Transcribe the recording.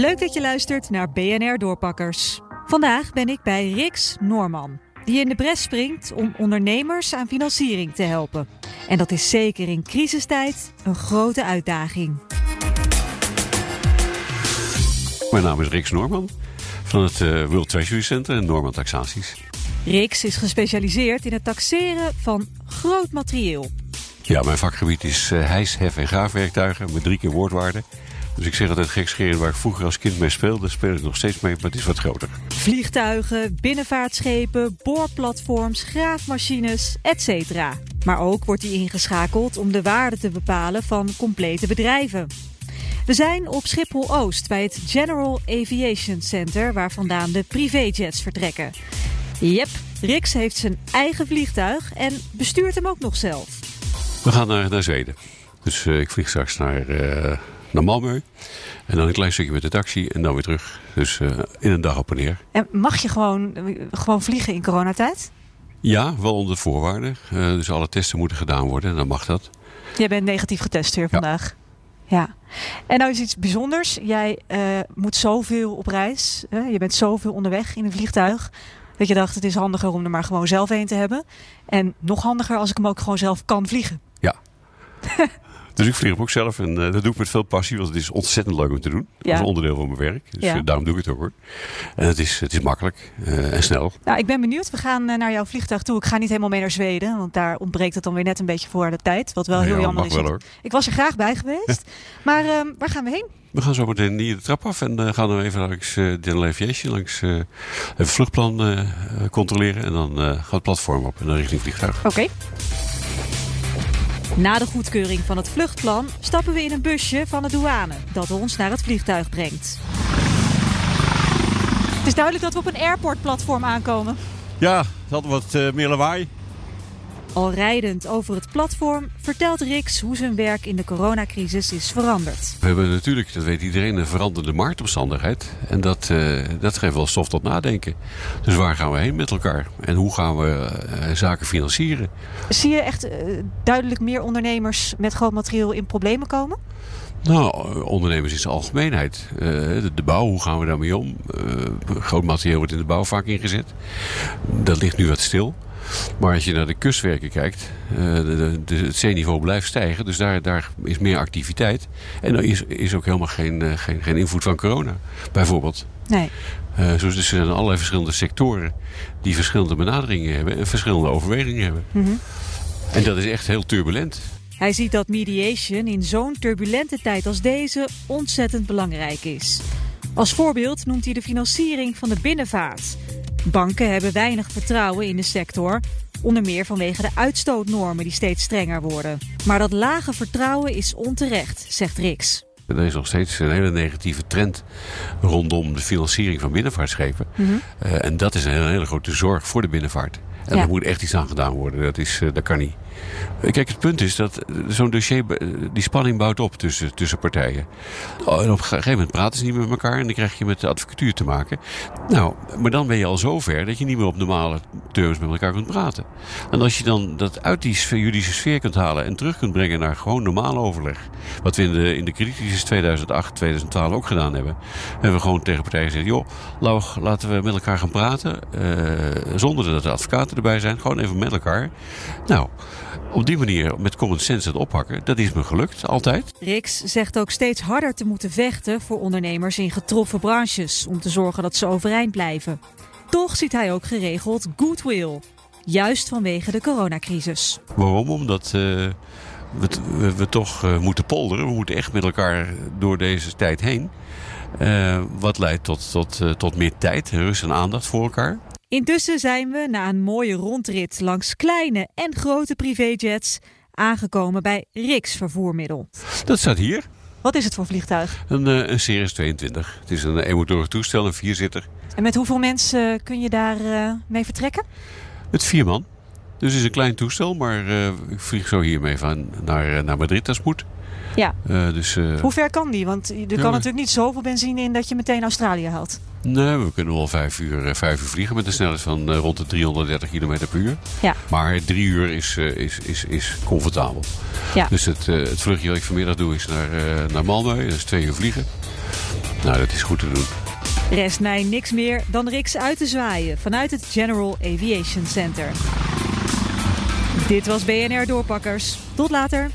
Leuk dat je luistert naar BNR Doorpakkers. Vandaag ben ik bij Rix Noorman, die in de bres springt om ondernemers aan financiering te helpen. En dat is zeker in crisistijd een grote uitdaging. Mijn naam is Rix Noorman van het uh, World Treasury Center in Noorman Taxaties. Rix is gespecialiseerd in het taxeren van groot materieel. Ja, mijn vakgebied is uh, hijs, hef en graafwerktuigen met drie keer woordwaarde. Dus ik zeg altijd gekscherend waar ik vroeger als kind mee speelde, speel ik nog steeds mee, maar het is wat groter. Vliegtuigen, binnenvaartschepen, boorplatforms, graafmachines, etc. Maar ook wordt die ingeschakeld om de waarde te bepalen van complete bedrijven. We zijn op Schiphol-Oost bij het General Aviation Center... waar vandaan de privéjets vertrekken. Yep, Rix heeft zijn eigen vliegtuig en bestuurt hem ook nog zelf. We gaan naar, naar Zweden. Dus uh, ik vlieg straks naar, uh, naar Malmö. En dan een klein stukje met de taxi en dan weer terug. Dus uh, in een dag op en neer. En mag je gewoon, gewoon vliegen in coronatijd? Ja, wel onder voorwaarden. dus alle testen moeten gedaan worden en dan mag dat. Jij bent negatief getest hier vandaag. Ja. En nou is iets bijzonders. Jij uh, moet zoveel op reis. Hè? Je bent zoveel onderweg in een vliegtuig. Dat je dacht, het is handiger om er maar gewoon zelf een te hebben. En nog handiger als ik hem ook gewoon zelf kan vliegen. Ja. dus ik vlieg hem ook zelf. En uh, dat doe ik met veel passie. Want het is ontzettend leuk om te doen. Ja. Dat is onderdeel van mijn werk. Dus ja. uh, daarom doe ik het ook hoor. En het is, het is makkelijk uh, en snel. Nou, ik ben benieuwd. We gaan naar jouw vliegtuig toe. Ik ga niet helemaal mee naar Zweden. Want daar ontbreekt het dan weer net een beetje voor de tijd. Wat wel heel ja, jammer is. Wel, hoor. Ik was er graag bij geweest. maar waar gaan we heen? We gaan zo meteen hier de trap af en uh, gaan dan even langs uh, General Aviation, langs uh, even vluchtplan controleren. En dan gaat het platform op en dan richting vliegtuig. Oké. Okay. Na de goedkeuring van het vluchtplan stappen we in een busje van de douane dat ons naar het vliegtuig brengt. Het is duidelijk dat we op een airportplatform aankomen. Ja, het had wat meer lawaai. Al rijdend over het platform vertelt Rix hoe zijn werk in de coronacrisis is veranderd. We hebben natuurlijk, dat weet iedereen, een veranderde marktomstandigheid. En dat, uh, dat geeft wel stof tot nadenken. Dus waar gaan we heen met elkaar? En hoe gaan we uh, zaken financieren? Zie je echt uh, duidelijk meer ondernemers met groot materieel in problemen komen? Nou, ondernemers in zijn algemeenheid. Uh, de, de, bouw, hoe gaan we daarmee om? Uh, groot materieel wordt in de bouw vaak ingezet. Dat ligt nu wat stil. Maar als je naar de kustwerken kijkt, uh, de, het zeeniveau blijft stijgen. Dus daar, daar is meer activiteit. En er is, is ook helemaal geen, uh, geen, geen invloed van corona, bijvoorbeeld. Nee. Uh, dus er zijn allerlei verschillende sectoren die verschillende benaderingen hebben en verschillende overwegingen hebben. Mm -hmm. En dat is echt heel turbulent. Hij ziet dat mediation in zo'n turbulente tijd als deze ontzettend belangrijk is. Als voorbeeld noemt hij de financiering van de binnenvaart. Banken hebben weinig vertrouwen in de sector, onder meer vanwege de uitstootnormen die steeds strenger worden. Maar dat lage vertrouwen is onterecht, zegt Rix. Er is nog steeds een hele negatieve trend rondom de financiering van binnenvaartschepen. Mm -hmm. uh, en dat is een hele, hele, grote zorg voor de binnenvaart. En Ja. er moet echt iets aan gedaan worden. Dat, is, uh, dat kan niet. Kijk, het punt is dat zo'n dossier, die spanning bouwt op tussen, tussen partijen. Oh, En op een gegeven moment praten ze niet met elkaar en dan krijg je met de advocatuur te maken. Nou, maar dan ben je al zo ver dat je niet meer op normale terms met elkaar kunt praten. En als je dan dat uit die juridische sfeer kunt halen en terug kunt brengen naar gewoon normaal overleg. Wat we in de, in de crisis 2008, 2012 ook gedaan hebben. Hebben we gewoon tegen partijen gezegd, joh, laten we met elkaar gaan praten. Uh, zonder dat de advocaten erbij zijn. Gewoon even met elkaar. Nou, op die manier met common sense het oppakken, dat is me gelukt, altijd. Rix zegt ook steeds harder te moeten vechten voor ondernemers in getroffen branches om te zorgen dat ze overeind blijven. Toch ziet hij ook geregeld goodwill, juist vanwege de coronacrisis. Waarom? Omdat uh, we, we, we, toch uh, moeten polderen. We moeten echt met elkaar door deze tijd heen. Uh, wat leidt tot, tot, tot meer tijd, rust en aandacht voor elkaar. Intussen zijn we na een mooie rondrit langs kleine en grote privéjets aangekomen bij Rix vervoermiddel. Dat staat hier. Wat is het voor vliegtuig? Een, uh, een Cirrus 22. Het is een eenmotorig toestel, een vierzitter. En met hoeveel mensen uh, kun je daar uh, mee vertrekken? Met vier man. Dus het is een klein toestel, maar uh, ik vlieg zo hiermee van naar, naar Madrid als moet. Ja. Dus, Hoe ver kan die? Want er kan ja, natuurlijk niet zoveel benzine in dat je meteen Australië haalt. Nee, we kunnen wel vijf uur, vijf uur vliegen met een snelheid van uh, rond de 330 km per uur. Ja. Maar drie uur is, is, is, is comfortabel. Ja. Dus het, het vluchtje wat ik vanmiddag doe is naar, naar Malmö. Dat is twee uur vliegen. Nou, dat is goed te doen. Rest mij niks meer dan Riks uit te zwaaien vanuit het General Aviation Center. Dit was BNR Doorpakkers. Tot later.